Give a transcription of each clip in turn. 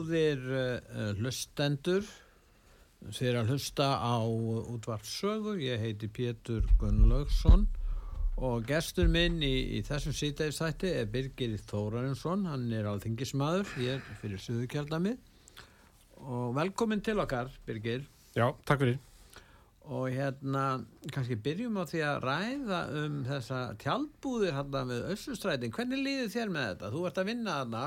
Góðir uh, hlustendur, þið er að hlusta á útvarpsögu, ég heiti Pétur Gunnlaugsson og gestur minn í, í þessum sítæðistætti er Birgir Þórarinsson, hann er alþingismadur hér fyrir Suðukjaldami og velkomin til okkar Birgir. Já, takk fyrir. Og hérna, kannski byrjum á því að ræða um þessa tjaldbúðir hérna með Össustrætin, hvernig líður þér með þetta? Þú ert að vinna þarna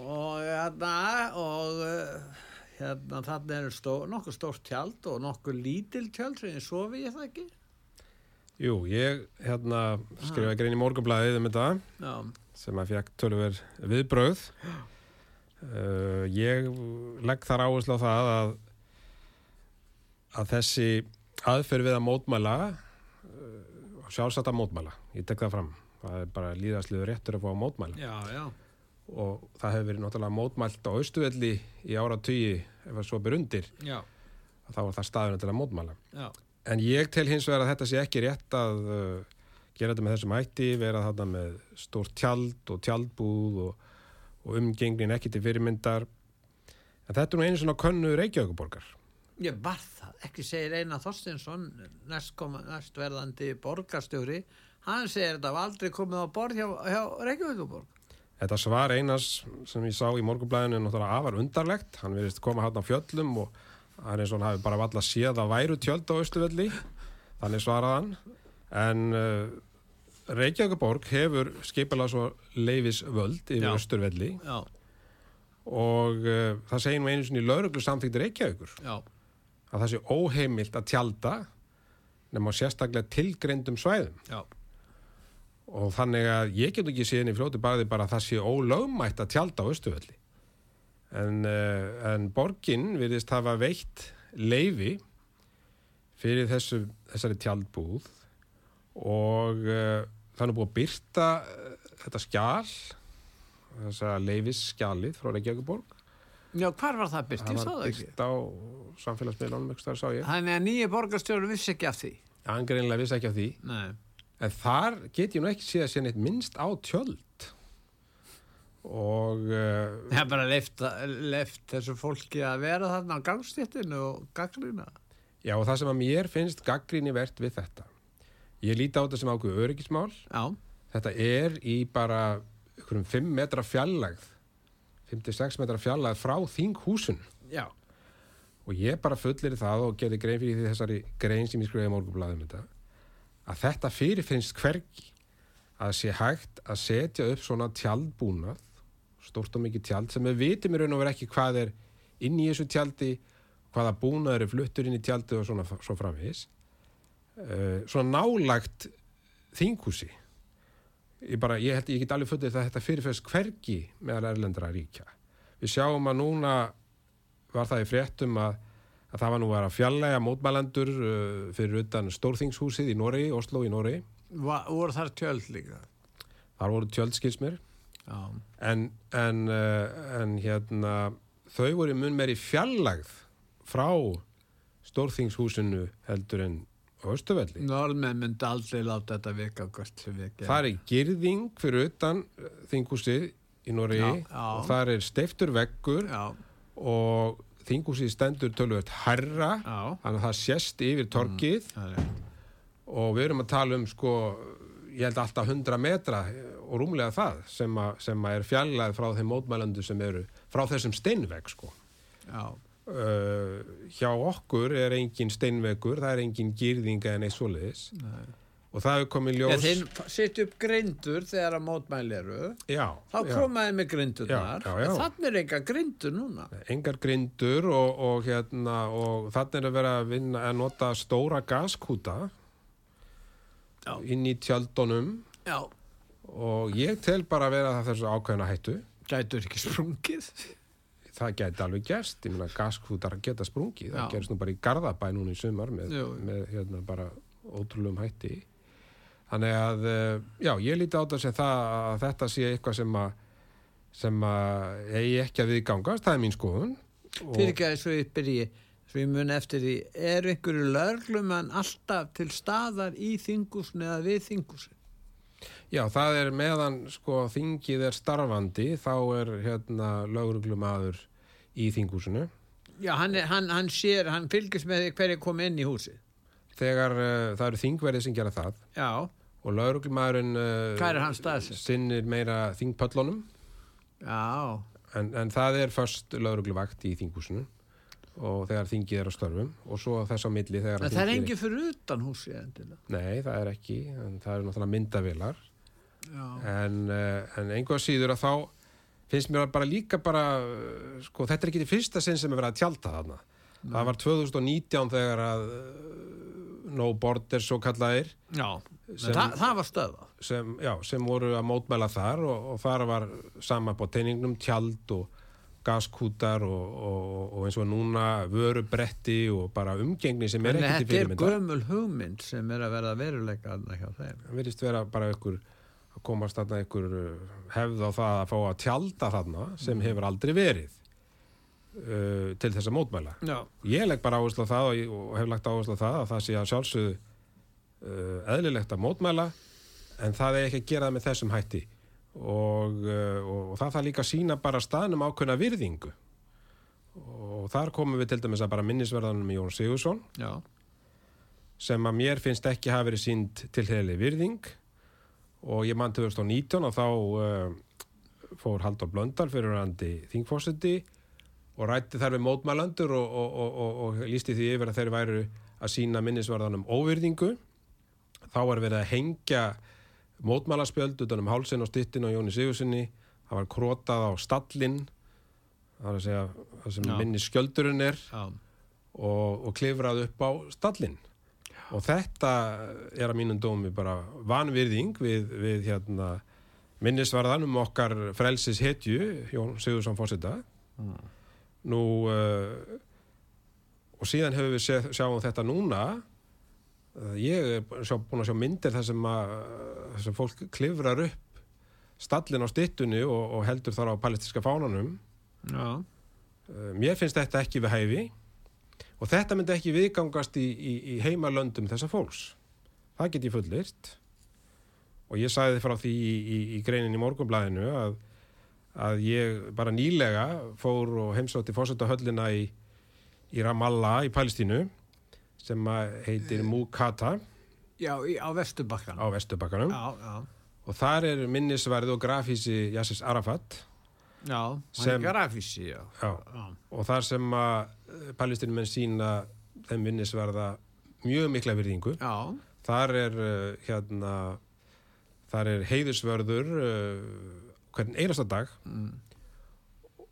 og hérna og uh, hérna þarna er stó, nokkuð stórt tjald og nokkuð lítil tjald sem ég sofi ég það ekki Jú, ég hérna skrifaði grein í morgunblæðið um þetta Já, sem að fekk tölver viðbröð uh, ég legg þar áherslu á það að að þessi aðferð við að mótmæla uh, sjálfsagt að mótmæla, ég tek það fram það er bara líðasliður réttur að fá að mótmæla. Já, já, og það hefur verið náttúrulega mótmælt á austuvelli í ára tugi ef það svo ber undir. Já, þá var það staðurinn til að mótmæla. Já, En ég tel hins vegar að þetta sé ekki rétt að uh, gera þetta með þessum hætti, vera þarna með stórt tjald og tjaldbúð og, og umgengnin ekki til fyrirmyndar. En þetta er nú einu svona könnu Reykjavíkuborgar. ég var það? Ekki segir Einar Þorstinsson næstverðandi borgarstjóri hann segir þetta var aldrei komið á borð hjá, hjá Reykjavíkuborg Þetta svar einas sem ég sá í morgunblæðinu er náttúrulega afar undarlegt. Hann verðist koma hann á fjöllum og það er eins og hann hafi bara valla séð að væru tjöld á Östuvelli. Þannig svaraði hann. En uh, Reykjavíkuborg hefur skipalað svo leifis völd yfir já, og uh, það segir nú einu sinni lauruglu samþykti Reykjavíkur. Já, að það sé óheimilt að tjalda nema sérstaklega tilgreindum svæðum. Já, og þannig að ég get ekki síðan í fljóti bæði bara að það sé ólögmætt að tjalda á Östuvelli en, uh, en borgin virðist hafa veitt leifi fyrir þessu, þessari tjaldbúð. Og það er nú búið að byrta uh, þetta skjál þessa leifis skjalið frá Reykjavíkuborg já, hvar var það byrst, ég það sá var það ekki. byrst á samfélagsmiðlunum, ekki þar sá ég. Þannig að nýja borgarstjóri vissi ekki af því. Hann greinlega vissi ekki af því. Nei, en þar get ég nú ekki séð að sé neitt minnst á tjöld. Og uh, Það er bara leift, leift þessu fólki að vera þarna á gangstéttinu og gagnrýna. já, og það sem að mér finnst gaggrinni verðt við þetta. Ég líti á þetta sem ákveðu öryggismál. Já, þetta er í bara ykkurum 5 metra fjallægð 5-6 metra fjallægð frá þinghúsun já, og ég bara fullir það og gerði grein fyrir þessari grein sem ég skrifaði í morgunblæðum þetta að þetta fyrirfinnst hvergi. Að sé hægt að setja upp svona tjaldbúnað stórt og mikið tjald sem við vitum í raun og verið ekki hvað er inn í þessu tjaldi hvaða búnaður er fluttur inn í tjaldi og svona svo framvegis. Uh, svona nálagt þinghúsi. Ég bara, ég held ég get alveg fullið að þetta fyrirfæst hvergi meðal erlendra ríkja. Við sjáum að núna var það í fréttum að, að það var nú að fjallega mótmælendur uh, fyrir utan Stórþingshúsið í Noregi, Oslo í Noregi voru þar tjöld líka. þar voru tjöldskilsmir Já, en, en, uh, en hérna þau voru mun meiri fjallagð frá Stórþingshúsinu heldur en Östuvelli norðmenn myndi aldrei láta þetta vika sem við gerum. Það er girðing fyrir utan uh, þinghúsið í Noregi Já, já. og það er steiftur veggur og þinghúsið stendur tölvöld herra þannig að það sést yfir torkið er og við erum að tala um sko, ég held alltaf 100 metra og rúmlega það sem, að, sem að er fjallæð frá þeim mótmælandu sem eru frá þessum steinvegg sko. Uh, hjá okkur er engin steinveggur, það er engin gýrðinga en eitt svoleiðis. Nei. Og það hefur komið ljós þeir setja upp grindur þegar að mótmæli eru, já, þá komaði með já. Þannig er enga grindur núna. engar grindur og, og, hérna, og þannig er að vera að, vinna, að nota stóra gaskúta Já. inn í tjaldunum Já, og ég tel bara að vera það þessu ákveðna hættu gætur ekki sprungið. það geti alveg gerst, ég meina gaskútar geta sprungið, það Já. gerist nú bara í Garðabæ núna í sumar með, með hérna bara ótrúlegum hætti þannig að, eh, já, ég líti á þetta sem það að þetta sé eitthvað sem að sem að eigi ekki að viðgangast, það er mín skoðun Fyrir ekki að ég byrji, svo ég mun eftir því, er einhverju lörglumann alltaf til staðar í þingusni eða við þingusni? Já, það er meðan sko þingið er starfandi þá er hérna lögreglumadur í þingúsinu Já, hann, er, hann, hann sér, hann fylgist með hverju kom inn í húsið. þegar uh, það eru þingverðið sem gera það Já, og lögreglumadurinn uh, sinnir meira þingpöllunum. Já, en, en það er först lögregluvakt í þingúsinu og þegar þingið er á störfum og svo þess á milli þegar það er engin fyrir utan endilega. Nei, það er ekki, en það eru náttúrulega myndavilar en, uh, en einhver síður að þá finnst mér bara líka bara uh, sko, þetta er ekki því fyrsta sinn sem er verið að tjálta þarna. Það var 2019 þegar að uh, no borders svo kallaðir já. Sem- Þa, það var stöða. sem, já, sem voru að mótmæla þar og, og þar var sama på teiningnum tjald og gaskútar og, og, og eins og núna vörubretti og bara umgengni sem er En ekki til þetta er fyrirmynda gömul hugmynd sem er að verða veruleika aðna hjá þeim. það virðist vera bara ykkur að komast þarna ykkur uh, hefð á það að fá að tjalda þarna sem hefur aldrei verið uh, til þess að mótmæla Já. ég legg bara áherslu á það og, hef lagt áherslu á það að það sé að sjálfsögðu eðlilegt að mótmæla en það er ekki að gera það með þessum hætti. Og, uh, og, og það þarf líka sína bara staðnum ákveðna virðingu. Og þar komum við til dæmis að bara minnisverðanum Jón Sigursson Já. sem að mér finnst ekki hafa verið sínd til heilig virðing. Og ég mann 2019 og þá uh, fór Haldur Blöndal fyrir randi þingfósiti og rætti þar við mótmælandur og, og, og, og, og lísti því yfir að þeir væru að sína minnisvarðanum óvirðingu þá er verið að hengja mótmælaspjöld utan um hálsin og styttin og Jóni Sigursinni það var krotað á stallinn það er að segja það sem Já. minni skjöldurinn er Já. og, og klifrað upp á stallinn og þetta er að mínum dómi bara vanvirðing við, við hérna minnisvarðan um okkar frelsis hetju Jón Sigursson fórseta nú uh, og síðan hefur við sé, sjáum þetta núna ég er búin að sjá myndir þar sem að þar sem fólk klifrar upp stallin á styttunni og, og heldur þar á palestinska fánanum Já. Uh, Mér finnst þetta ekki við hæfi og þetta myndi ekki viðgangast í, í, í heimalöndum þessa fólks. Það get ég fullirt. og ég sagði frá því í, í, í greinin í morgunblæðinu að, að ég bara nýlega fór og heimsótti fórsöldahöllina í, í Ramallah í Palestínu sem heitir Mukata Já, á Vesturbakkan. á Vesturbakkanum Já, já. og þar er minnisverð og grafísi Yassis Arafat Já, Sem- grafísi, já. Já. Og þar sem að palestinumenn sína þeim minnisverða mjög mikla virðingu Já, þar er uh, hérna þar er heiðusvörður uh, hvern einasta dag Mm.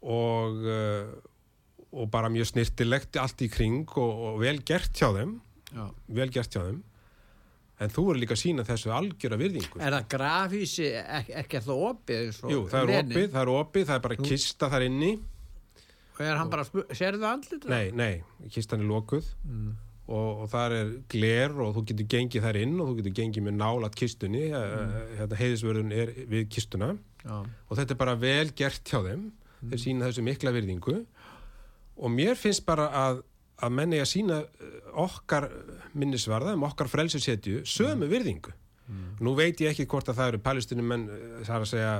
og uh, og bara mjög snirtilegt allt í kring og, og vel gert hjá þeim já. vel gert hjá þeim en þú er líka að sína þessu algjöra virðingu Er það grafísi, ekki, ekki það opið? og Jú, það er Lenin? opið, það er opið, það er bara kista þar inni Og er hann bara, spu- sérðu andlit? Nei, nei, kistan er lokuð Mm. og, og það er gler og þú getur gengið þær inn og þú getur gengið með nálat kistunni mm. hérna, heiðisvörðun er við kistuna Já. og þetta er bara vel gert hjá þeim þeir sína þessu mikla virðingu og mér finnst bara að, að menni að sína eh, okkar minnisvarða um okkar frelsisetju sömu virðingu. Nú veit ég ekki hvort að það eru palestinumenn það er að segja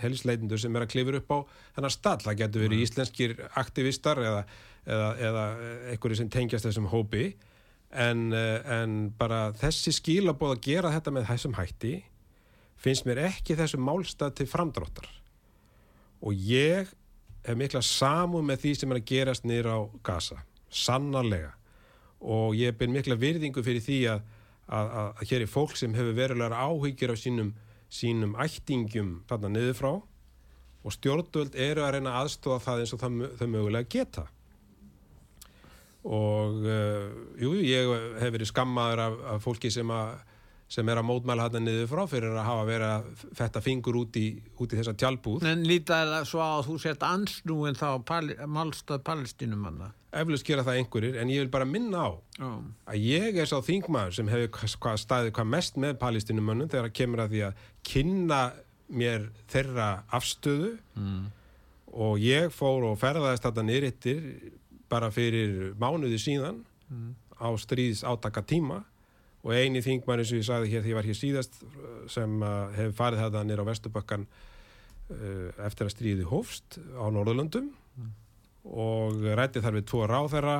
helisleitindur sem er að klifur upp á þennar stall. Það getur verið íslenskir aktivistar eða, eða, eða einhverju sem tengjast þessum hópi. En, eh, en bara þessi skilabóð að gera þetta með þessum hætti finnst mér ekki þessum málstað til framdráttar. Og ég mikla samúð með því sem er að gerast niður á Gaza, sannarlega. Og ég ber mikla virðingu fyrir því að, að, að, hér er fólk sem hefur verulegar áhyggjur af sínum, sínum ættingum þarna niður frá og stjórnvöld eru að reyna að aðstofa það eins og það, þau mögulega geta. Og uh, jú, ég hef verið skammaður af, af fólki sem að sem er að mótmæla hann niður frá fyrir að hafa verið að fetta fingur út í, út í þessa tjálbúð. En lítaði það svo að þú sett ansnúin þá pali, málstað palestinumanna. Eflust gera það einhverjir, en ég vil bara minna á Já. að ég er sá þingmaður sem hefur hvað staðið hvað mest með palestinumönnum þegar að kemur að því að kynna mér þeirra afstöðu Mm. og ég fór og ferðaðist þetta nýrittir bara fyrir mánuði síðan Mm. á stríðs átaka tíma og eini þingmaður eins og ég sagði hér því ég var hér síðast sem uh, hefur farið þetta nýra á Vesturbakkan uh, eftir að stríði hófst á Norðurlöndum og rætti þar við tvo ráðherra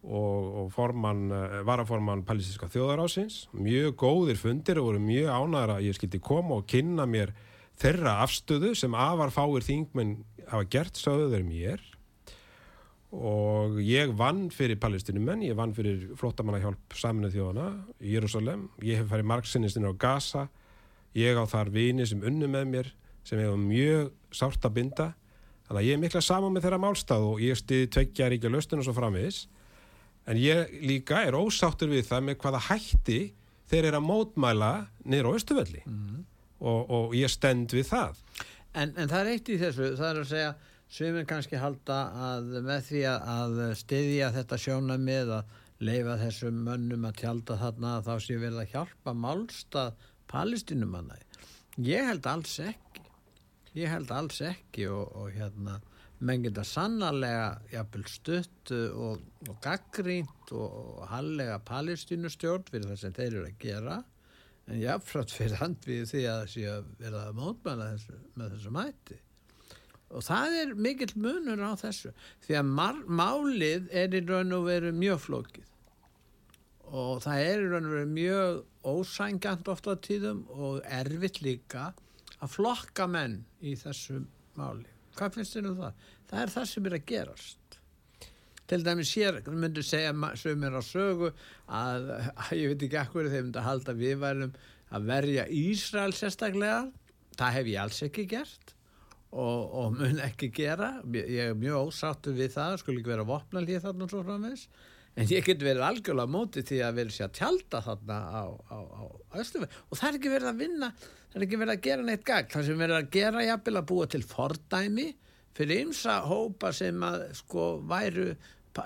og, og formann, uh, varaformann palestinska þjóðarásins mjög góðir fundir og voru mjög ánæður að ég skildi koma og kynna mér þeirra afstöðu sem afar fáir þingmenn hafa gert sögðu þeir mér og ég vann fyrir palestinumenn, ég vann fyrir flottamannahjálp saminuð þjóðana í Jérúsalem, ég hef farið margsinnistinn á Gaza, ég á þar vini sem unnu með mér, sem hefur mjög sárt að binda. Þannig að ég er mikla saman með þeirra málstað og ég stiði tveggja ríkja löstun og svo framvegis. En ég líka er ósáttur við það með hvaða hætti þeir eru að mótmæla niður á Östuvelli Mm. og, og ég stend við það. En, en það er eitt í þessu, það er að segja Sumir kannski halda að með því að, að styðja þetta sjónamið að leifa þessum mönnum að tjálta þarna þá sé verið að hjálpa málstað palestinumanna. Ég held alls ekki. Ég held alls ekki og, og hérna menn geta sannarlega jafnvel stutt og, og gaggrínt og, og hallega palestinustjórn fyrir það sem þeir eru að gera en jáfnframt fyrir handvið því að það sé að vera að mótmæla þessu, með þessu mæti og það er mikill munur á þessu því að málið er í raun og veru mjög flókið. Og það er í raun og veru mjög ósængjant ofta á tíðum og erfitt líka að flokka menn í þessu máli. Hvað finnst þér um það? það er það sem er að gerast. Til dæmis hér myndu segja ma- sumir á sögu að, að ég veit ekki ekkur þeir myndu halda að við værum að verja Ísrael sérstaklega. Það hef ég alls ekki gert og, og mun ekki gera. Ég er mjög ósáttur við það skulle ekki vera vopnal hér þarna svo framvegs en ég get verið algjörlega móti því að verið sér að tjálta þarna á, á, á Östufjörð og það er ekki verið að vinna það er ekki verið að gera neitt gagn. Það sem verið að gera jafnvel að búa til fordæmi fyrir ymsa hópa sem að sko væru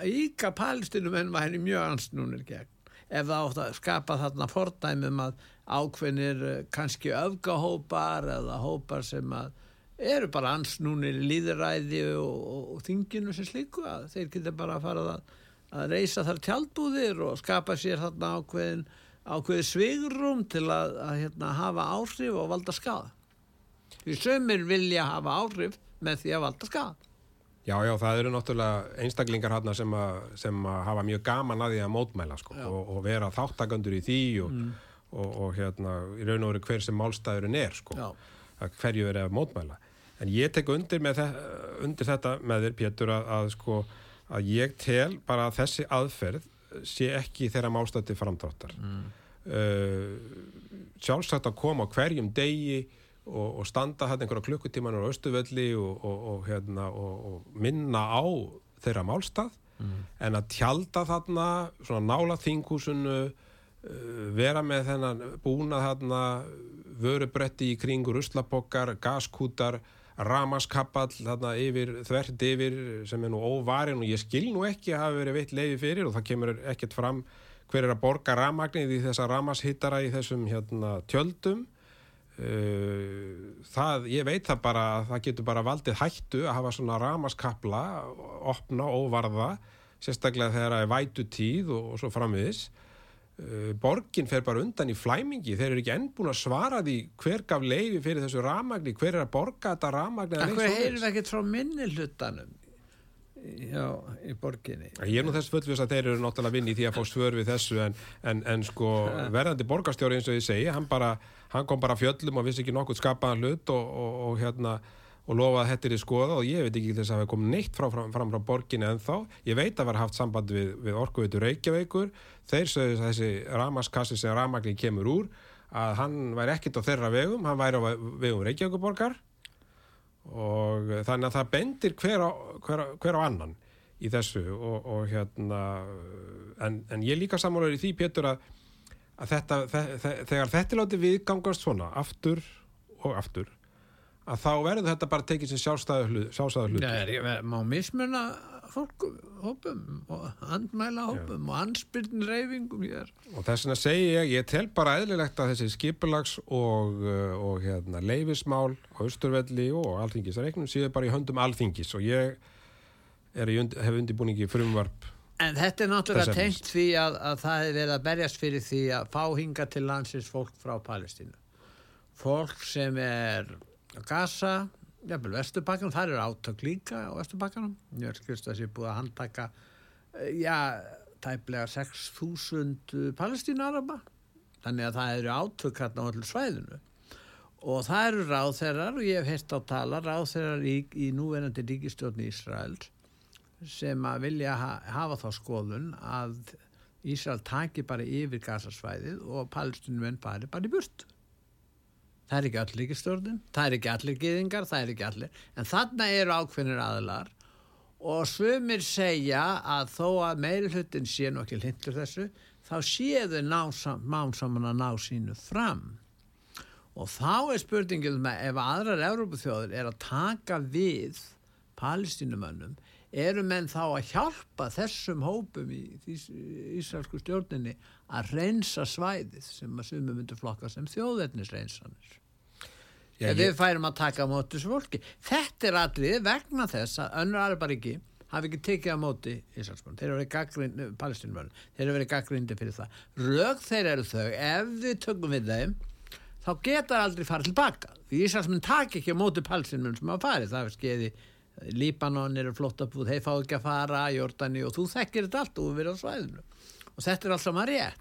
íka palestinum en væri mjög ansnúnir gegn. Ef það átt að skapa þarna fordæmum að ákveðnir eh, kannski öfgahópar eða hópar sem að eru bara ansnúnir í líðræði og, og, og þinginu sem slíku að þeir geta bara að fara að, að reysa þar tjaldbúðir og skapa sér þarna ákveðin ákveði svigrum til að, að hérna, hafa áhrif og valda skada. Því sömur vilja hafa áhrif með því að valda skada. Já, já, það eru náttúrulega einstaklingar hérna sem, að, sem að hafa mjög gaman að því að mótmæla sko, og, og vera þáttakandur í því og, og, og hérna, í raun og veru hver sem málstæðurinn er sko, Já. Að hverju er að mótmæla. En ég tek undir, með þe undir þetta með þér, Pétur, að, að, sko, að ég tel bara að þessi aðferð sé ekki þeirra málstætti framdráttar. Mm. sjálfsagt að koma hverjum degi og, og standa hérna einhverja klukkutíman á Östuvelli og, og, og, hérna, og, og minna á þeirra málstað en að tjalda þarna svona nála þinghúsinu uh, vera með þennan búna þarna vörubretti í kring ruslabokkar, gaskútar ramaskapall þarna yfir þvert yfir sem er nú óvarin og ég skil nú ekki að hafa verið veitt leiði fyrir og það kemur ekkert fram hver er að borga ramagnið í þessa ramashittara í þessum hérna tjöldum. Uh, það, ég veit það bara að það getur bara valdið hættu að hafa svona ramaskapla opna og varða sérstaklega þegar það er vætu tíð og, og svo framviðis borgin fer bara undan í flæmingi þeir eru ekki enn búin að svara því hver gaf leiði fyrir þessu ramagni hver er að borga þetta ramagni Akkur svoleiðis? heyrum við ekkert frá minni hlutanum já, í borginni. Ég er nú þess fullvis að þeir eru náttúrulega að vinna í því að fá svör við þessu en, en, en sko verðandi borgarstjóri eins og ég segi, hann, bara, hann kom bara að fjöllum og vissi ekki nokkuð skapaðan hlut og, og, og hérna og lofaði að þetta er í skoða og ég veit ekki þess að það kom neitt frá, fram, fram frá borginni en þá ég veit að var haft samband við, við orkuveitur Reykjavíkur. Þeir sögðu þessi ramaskassi sem ramagni kemur úr að hann væri ekkit á þeirra vegum hann væri á vegum Reykjavíkuborgar og þannig að það bendir hver á, hver, hver á annan í þessu og, og hérna en, en ég líka sammálaður í því Pétur að, að þetta, þe þe þegar þetta er látið viðgangast svona aftur og aftur að þá verður þetta bara tekið sem sjálfstæðu hlut, sjálfstæðu hlut. Má mismuna fólkum, hópum og andmæla hópum og anspyrn reyfingum og þess vegna segi ég, ég tel bara eðlilegt að þessi skipulags og, uh, og hérna, leifismál á Östurvelli og alþingisreiknum séu bara í höndum alþingis og ég und- hef undirbúningi frumvarp En þetta er náttúrulega tengt því að, að það hefur verið að berjast fyrir því að fá hinga til landsins fólk frá Palestínu. Fólk sem er á Gaza, jafnvel Vesturbakkanum, það eru átök líka á Vesturbakkanum. Ég skilst að það sé búið að handtaka, eh, já, tæplega 6.000 Palestínu-araba. Þannig að það eru átök hérna á öllu svæðinu. Og það eru ráðherrar, og ég hef heist á tala, ráðherrar í, í núverandi ríkistjórn Ísraels sem að vilja ha hafa þá skoðun að Ísrael taki bara yfir gasasvæðið og palestinum fari bara í burt. Það er ekki allir ríkistjórnin, það er ekki allir geðingar, það er ekki allir, en þarna eru ákveðnir aðlar og svumir segja að þó að meiri hlutin sé nú ekki hlindur þessu, þá séu þau ná sam- mám saman að ná sínu fram. Og þá er spurningið með ef aðrar Európaþjóður er að taka við palestínumönnum, eru menn þá að hjálpa þessum hópum í Ís- Ísraelsku stjórninni að reynsa svæðið sem að sumum myndu flokka sem þjóðverðnisreynsanir. Já, ég- við færum að taka á móti þessu fólki. Þetta er atrið vegna þess að önnur Araparíki hafi ekki tekið á móti Ísraelsmönn. Þeir eru verið gaggrind, palestinumönn, þeir eru verið gaggrindi fyrir það. Rög þeir eru þau, ef við tökum við þeim, þá geta þeir aldrei farið tilbaka. Því Ísraelsmenn taki ekki á móti palestinumönn sem hafa farið. Það er skeiði, Líbanon eru flottabúð, þeir fá ekki að fara, Jordani og þú þekkir þetta allt og við erum á svæðinu. Og þetta er allt saman rétt.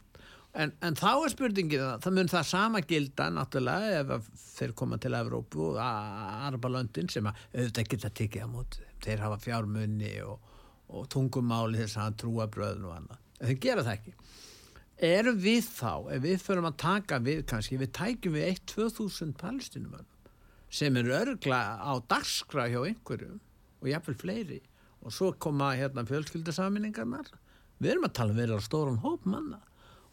En, en þá er spurningin að það mun það sama gilda náttúrulega ef þeir koma til Evrópu og Arabalöndin sem að auðvitað geta tekið á móti. Þeir hafa fjármunni og, og tungumáli þess að trúa bröðun og annað. En þeir gera það ekki. Erum við þá, ef við förum að taka við kannski, við tækjum við 1-2000 palestinumönnum sem eru örgla á dagskrá hjá einhverjum og jafnvel fleiri. Og svo koma hérna fjölskyldasaminningarnar við erum að tala um verið á stóran hóp manna.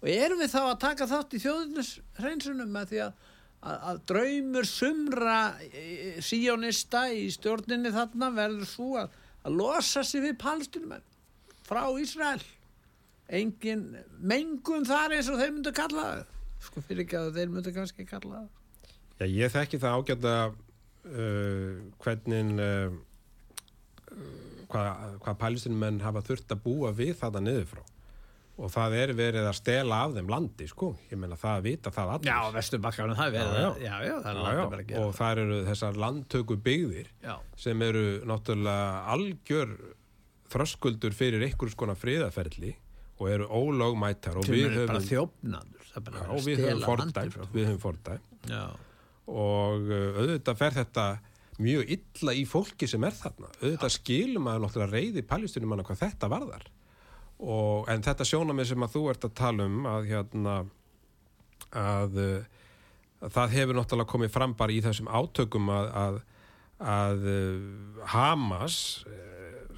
Og erum við þá að taka þátt í þjóðinushreinsunum með því að, að, að draumur sumra e, síjónista í stjórninni þarna verður svo að, að losa sig við palestinumenn frá Ísrael. Engin mengun þar eins og þeir myndu kalla það. Sko fyrir ekki að þeir myndu kannski kalla það Já, ég þekki það ágæta uh, hvernig uh, hvað, hvað palestinumenn hafa þurft að búa við þetta niður frá og það er verið að stela af þeim landi sko, ég meina það vita það allir. Já, vesturbakkanum, það verður Já, já. það. Já, það er og þar eru þessar landtöku byggðir sem eru náttúrulega algjör þröskuldur fyrir einhvers konar friðaferli og eru ólögmætar og Sem við höfum. Það já, að við höfum stela landið fordæmt og uh, auðvitað fer þetta mjög illa í fólki sem er þarna auðvitað skilum að náttúrulega reyði palestinum manna hvað þetta varðar og, en þetta sjónamið sem að þú ert að tala um að hérna að, að það hefur náttúrulega komið fram bara í þessum átökum að, að, að uh, Hamas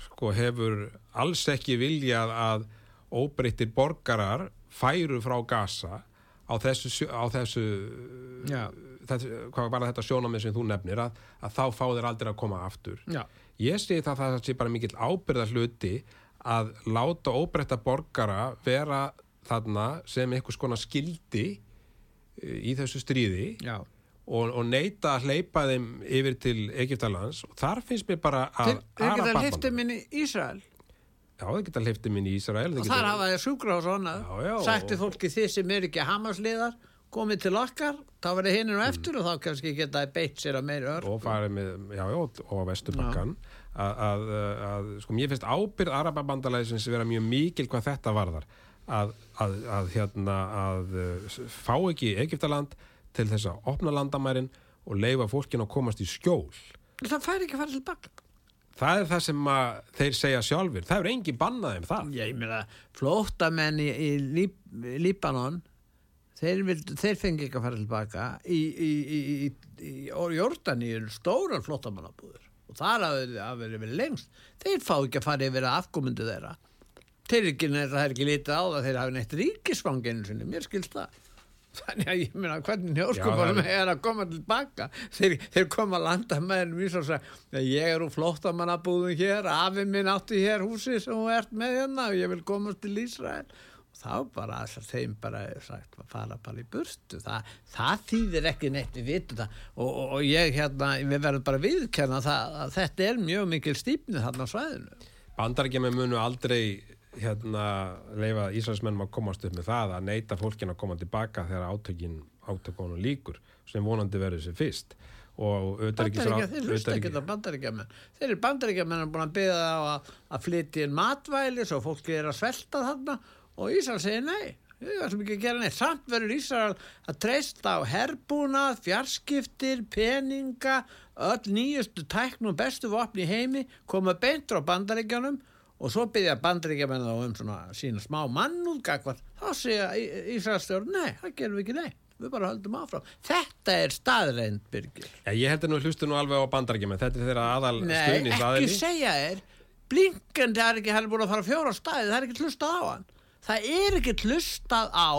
sko hefur alls ekki viljað að óbreyttir borgarar færu frá Gaza á þessu, á þessu Já. Þessu, hvað var þetta sjónamið sem þú nefnir að, að þá fá þeir aldrei að koma aftur. Já, ég segi það að það sé bara mikill ábyrða hluti að láta óbreytta borgara vera þarna sem einhvers konar skildi eh, í þessu stríði já. og, og neita að hleypa þeim yfir til Egyptalands. Og þar finnst mér bara að Þeir geta inn í Ísrael. Já, þeir geta hleyptum inn í Ísrael og þar hafa þeir sjúkrahús og já, Sætti fólki þið sem eru ekki hamasliðar, komið til okkar, þá verður hinn og eftir og þá kannski geta beitt sér að meiri örf. og farið með, já, já, og vesturbakkan að, að, að, sko, mér finnst ábyrð Arababandalæðisins vera mjög mikil hvað þetta varðar. Að, að, að hérna, að uh, fá ekki Egyptaland til þess að opna landamærin og leifa fólkin að komast í skjól. Það fær ekki að fara tilbaka. það er það sem þeir segja sjálfur það er engin bannað um það. Ég meina, flóttamenn í, í Líb, Líbanon, þeir, vild, þeir fengi ekki að fara tilbaka. Í, í, í, í, í Jordani eru stórar flóttamannabúður og þar hafa verið verið lengst. Þeir fá ekki að fara yfir að afkomundu þeirra. Þeir eru ekki, það er ekki lítið á það, þeir hafa neitt ríkisfanginu sinni, mér skilst það. Þannig að ég meina hvernig njóskupunum það er að koma tilbaka þeir, þeir koma að landa með henni vísa og segja ég er úr flóttamannabúðum hér afi minn átti hér húsi sem þú ert með hérna og ég vil komast til Ísrael þá bara þess að þeim bara sagt að fara bara í burtu. Þa, það þýðir ekki neitt við vitum það. Og, og, og ég hérna við verðum bara að viðkenna það að þetta er mjög mikil stípnið þarna á svæðinu. Bandarækjum munu aldrei hérna leifa Ísraelsmennum að komast upp með það að neita fólkin að koma tilbaka þegar átökin átökunum líkur sem vonandi verður sér fyrst. Og Bandaríkja, þeir hlusta ekki þetta bandaríkjamenn. Þeir eru bandaríkjamenn búin að byggja það á að, að flytja inn matvæli svo fólki er að svelta þarna og Ísrael segir nei við ætlum ekki að gera neitt. Samt verður Ísrael að treysta á herbúnað, fjarskiptir peninga, öll nýjustu tækn og bestu vopni heimi koma beint frá bandaríkjanum og svo byggja bandaríkjamenn þá um svona sína smá mannúð gagvar, þá segja Ísraelstjórn nei, það gerum við ekki nei við bara höldum áfram. Þetta er staðreind, Birgir. Ja, ég held að nú hlustu nú alveg á bandarækjum þetta er þeirra aðal Nei, stuðnins ekki segja þér Blinken, það er ekki, hann er búin að fara fjóra staði það er ekki hlustað á hann það er ekki hlustað á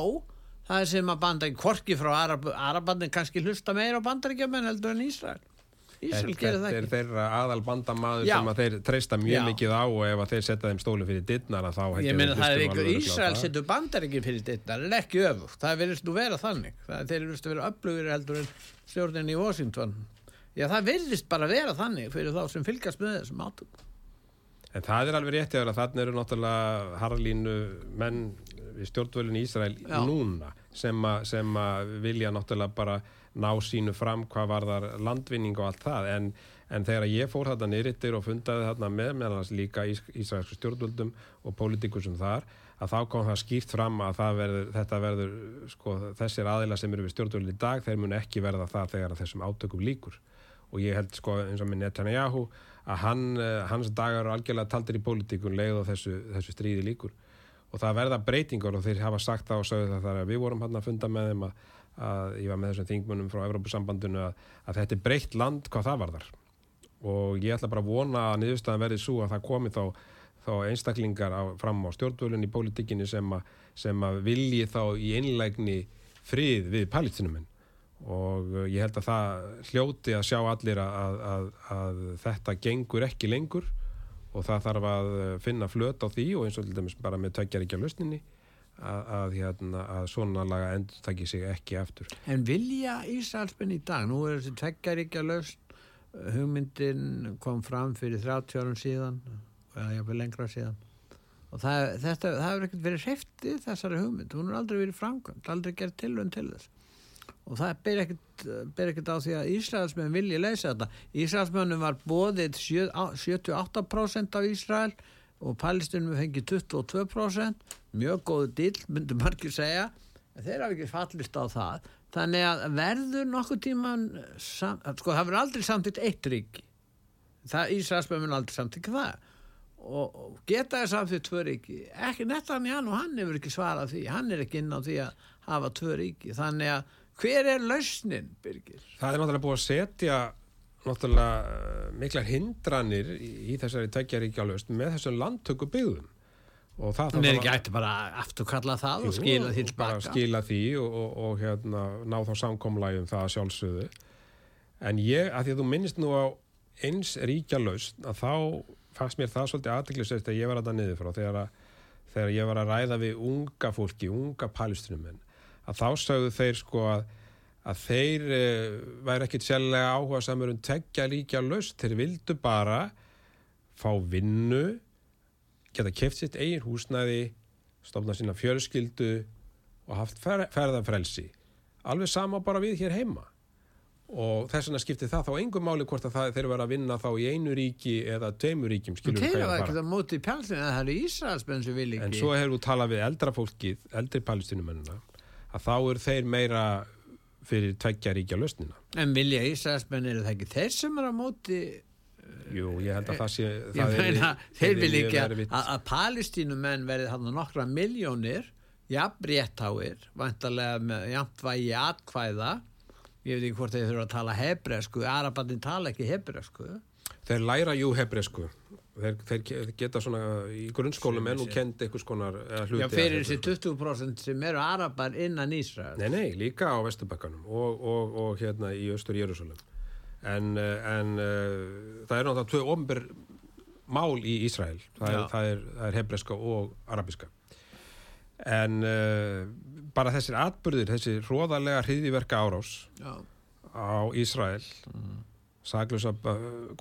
það sem að bandaríkja, hvorki frá Arab, Arabandin kannski hlusta meira á bandaríkjumenn heldur en Ísrael. Ísrael gerir Þetta það er ekki. þeirra aðal bandamaður Já. sem að þeir treysta mjög Já. mikið á og ef að þeir setja þeim stólu fyrir dittnar að þá ég meina að það er á Ísrael setur bandaríkjum fyrir þetta en ekki öfugt, það verðist nú vera þannig. Það, þeir verðist að vera öflugir heldur en stjórnin í Washington. Já það verðist bara vera þannig fyrir þá sem fylgast með þessum átum En það er alveg rétt eða þannig eru náttúrulega harlínu menn við stjórnvölinn í Ísrael Já. núna sem, að vilja náttúrulega bara ná sínu fram hvað varðar landvinning og allt það en, en þegar ég fór þarna nýrittir og fundaði þarna með meðal hans líka ís, ísraelsku stjórnvöldum og pólitíkusum þar að þá kom það skýrt fram að verður, þetta verður sko, þessir aðila sem eru við stjórnvöldin í dag þeir mun ekki verða það þegar að þessum átökum líkur og ég held sko eins og með Netanyahu að hann, eh, hans dagar eru algjörlega taldir í pólitíkun leið og þessu, þessu stríði líkur og það verða breytingar og þeir hafa sagt það og sagði það þar að við vorum hann að funda með þeim að, að ég var með þessum þingmunum frá Evrópusambandinu að, að þetta er breytt land hvað það varðar. Og ég ætla bara að vona að niðurstaðan verði svo að það komi þá, þá einstaklingar á, fram á stjórnvölun í pólitíkinni sem, að- sem að vilji þá í einlægni frið við palestinumenn og uh, ég held að það hljóti að sjá allir að, að, að, að þetta gengur ekki lengur. Og það þarf að uh, finna flöt á því og eins og til dæmis bara með tveggjaríkja lausninni að, að, hérna, að svona laga endur takki sig ekki aftur. En vilja Ísraelsmenn í dag, nú er þessi tveggjaríkja laust, hugmyndin kom fram fyrir 30 árum síðan, eða jáfnvel lengra síðan, og það, þetta, það hefur ekkert verið hreftið þessari hugmynd, hún er aldrei verið framkvæmt aldrei gerð tilvönd til þess og það ber ekkert, ber ekkert á því að Ísraelsmenn vilji leysa þetta. Ísraelsmennum var bóðið 78% af Ísrael og Palestinum fengið 22% mjög góðu dill, myndum margir segja. Þeir hafa ekki fallist á það. Þannig að verður nokkuð tíman sam, sko það verður aldrei samtitt eitt ríki. Ísraelsmenn mun aldrei samtitt það. Og, og geta það samtitt tvö ríki? Ekki nettan í hann og hann hefur ekki svarað því. Hann er ekki inn á því að hafa tvö ríki. Þannig að hver er lausnin Birgir? Það er náttúrulega búið að setja náttúrulega uh, miklar hindranir í, í þessari tveggjaríkja laust með þessum landtöku byggðum og það er ekki ætti bara aftur kalla það og skila því tilbaka skila því og, og, og hérna, ná þá samkomlægum það sjálfsögðu. En ég, að því að þú minnist nú á eins ríkja laust að þá fannst mér það svolítið aðdeglisest að ég var að það niður frá þegar, að, þegar ég var að ræða við unga fólki, unga palestinum að þá sagðu þeir sko að, að þeir e, væri ekkit sérlega áhuga samur um teggja ríkja laust, þeir vildu bara fá vinnu geta keft sitt eigin húsnæði stofna sína fjölskyldu og haft fer, ferðarfrelsi alveg sama bara við hér heima. Og þess vegna skipti það þá engum máli hvort að það, þeir eru að vinna þá í einu ríki eða tveimur ríkjum Þeir eru ekki það mótið pjálfinn að það eru Ísraelsmenn sem vil ekki. En svo hefur þú talað við eldra fólkið, eldri palestinumennina að þá eru þeir meira fyrir tveggja ríkja lausnina. En vilja Ísraelsmenn eru það ekki þeir sem eru að móti Jú, ég held að það sé það meina, Þeir vil ekki að, að palestínumenn verði hann nokkra miljónir jafn réttáir vantarlega með jafn vægi atkvæða. Ég veit ekki hvort þeir þurfa að tala hebresku Arabandin tala ekki hebresku Þeir læra jú hebresku þeir, þeir geta svona í grunnskólum en nú kendi einhvers konar hluti Já, fyrir þessi 20% sem eru Arabar innan Ísrael Nei, nei, líka á Vesturbakkanum og, og, og hérna í Östur Jérúsalem en, en uh, það er náttúrulega tvei ofnbyr mál í Ísrael. Það er, það er, það er hebreska og arabiska en uh, bara þessir atbyrðir, þessi hróðarlega hriðiverka árás Já. á Ísrael mm. saglösa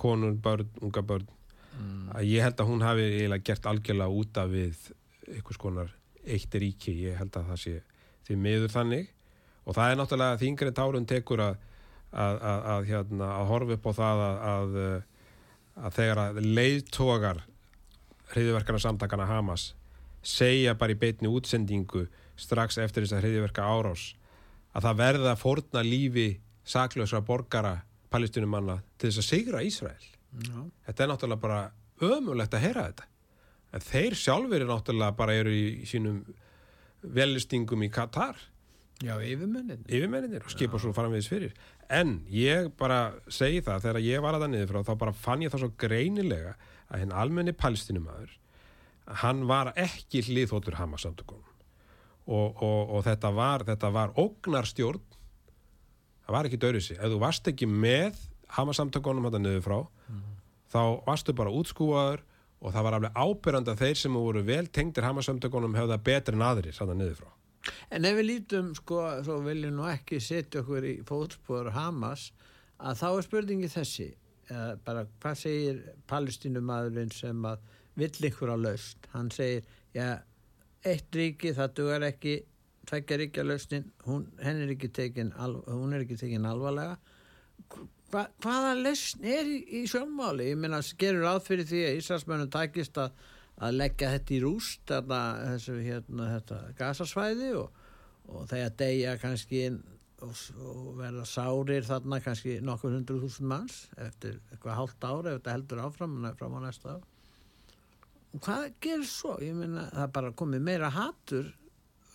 konur, börn, unga börn mm. að ég held að hún hafi eiginlega gert algjörlega úta við einhvers konar eitt ríki, ég held að það sé því miður þannig og það er náttúrulega þingri tárun tekur að að, að, að, hérna, að horfa upp á það að þegar að leiðtogar hriðiverkana samtakana Hamas segja bara í beitni útsendingu strax eftir þess að hriðiverka árás að það verða að fórna lífi saklösra borgara palestinumanna til þess að sigra Ísrael Já. þetta er náttúrulega bara ömulegt að heyra þetta en þeir sjálfur er náttúrulega bara eru í, sínum velistingum í Katar Já, yfirmenninir. Yfirmenninir og skipa Já. svo framvegis fyrir. En ég bara segi það, þegar ég var að það niður frá, þá bara fann ég það svo greinilega að henn almenni palestinumæður hann var ekki hliðhóttur Hamas-samtökunum og, og, og þetta var, var ógnarstjórn það var ekki dörrisi ef þú varst ekki með Hamas-samtökunum þetta niður frá. Mm. þá varstu bara útskúaður og það var alveg ábyrjand að þeir sem voru vel tengdir Hamas-samtökunum hefða betri en aðri þetta niður frá. En ef við lítum sko, svo viljum nú ekki setja okkur í fótspor Hamas að þá er spurningi þessi bara hvað segir palestinumadurinn sem að vill ykkur á laust hann segir, já, eitt ríki það dugar ekki tveggja ríkja tekin, hún er ekki tekin alvarlega Hva, hvaða lausn er í, í sjónmáli ég minna, gerur áfyrir því að Íslandsmönnum takist að, að leggja þetta í rúst þarna, þessu hérna, þetta gasasvæði og, og þegar degja kannski og, og verða sárir þarna kannski nokkur hundru þúsund manns eftir eitthvað hálft ára ef þetta heldur áfram fram á næsta ár og hvað gerir svo? Ég meina það er bara komið meira hattur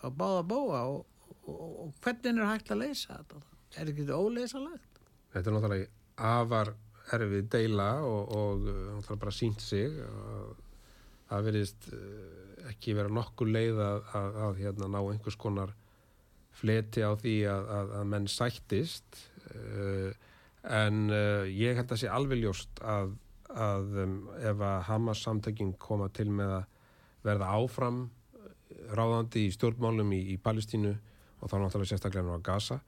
á báða bóa og, og, hvernig er hægt að leysa þetta? Er ekki þetta óleysalegt? Þetta er náttúrulega afar erfið deila og, og uh, náttúrulega bara sínt sig það verðist uh, ekki vera nokkur leið að, að, að hérna, ná einhvers konar fleti á því að, að menn sættist uh, en ég held að sé alveg ljóst að um, ef að Hamas samtökin koma til með að verða áfram eh, ráðandi í stjórnmálum í, í Palestínu og þá náttúrulega sérstaklega á Gaza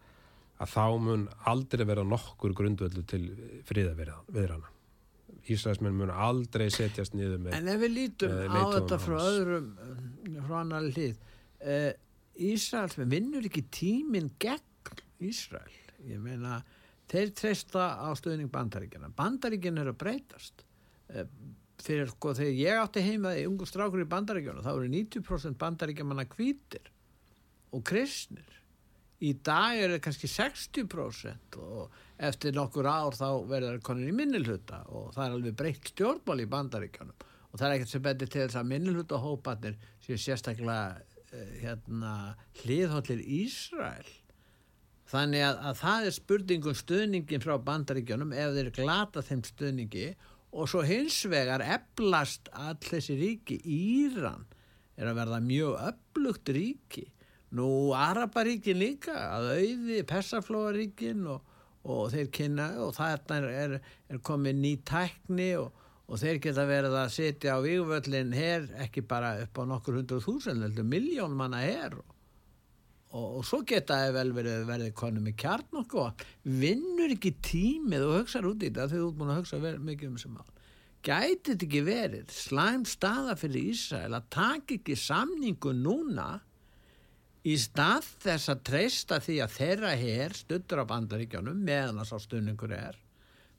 að þá mun aldrei vera nokkur grundvöldu til friðaviðrana Ísraelsmenn mun aldrei setjast niður með En ef við lítum á þetta frá Hamas. öðrum, eh, frá annar hlið, uh, Ísraels vinnur ekki tíminn gegn Ísrael. Ég meina, þeir treysta á stöðning bandaríkjana. Bandaríkjana eru að breytast. Uh, fyrir sko, þegar ég átti heima í ungu strákur í bandaríkjana, þá eru 90% bandaríkjamanna hvítir og kristnir. Í dag er það kannski 60% og eftir nokkur ár þá verður það konin í minnilhuta og það er alveg breytt stjórnmál í bandaríkjanum og það er ekkert sem betur til þess að minnilhuta hópanir séu sérstaklega uh, hérna, hliðhóllir Ísrael. Þannig að, að það er spurningum stuðningin frá bandaríkjanum ef þeir glata þeim stuðningi. Og svo hins vegar eflast all þessi ríki Íran er að verða mjög öflugt ríki nú Araparíkin líka að auði Persaflóaríkin og, og þeir kynna og þarna er, er, er komið ný tækni og, og þeir geta verið að setja á vígvöllin her ekki bara upp á nokkur hundruð þúsund heldur miljón manna her og, og, svo geta það vel verið verið konum með kjarn og vinnur ekki tímið og hugsaður út í þetta þegar þú ert búin að hugsa mikið um sem mál. Gæti þetta ekki verið slæm staða fyrir Ísrael að taka ekki samningu núna í stað þess að treysta því að þeirra hér stuttur á bandaríkjónum meðan að sá stunningur er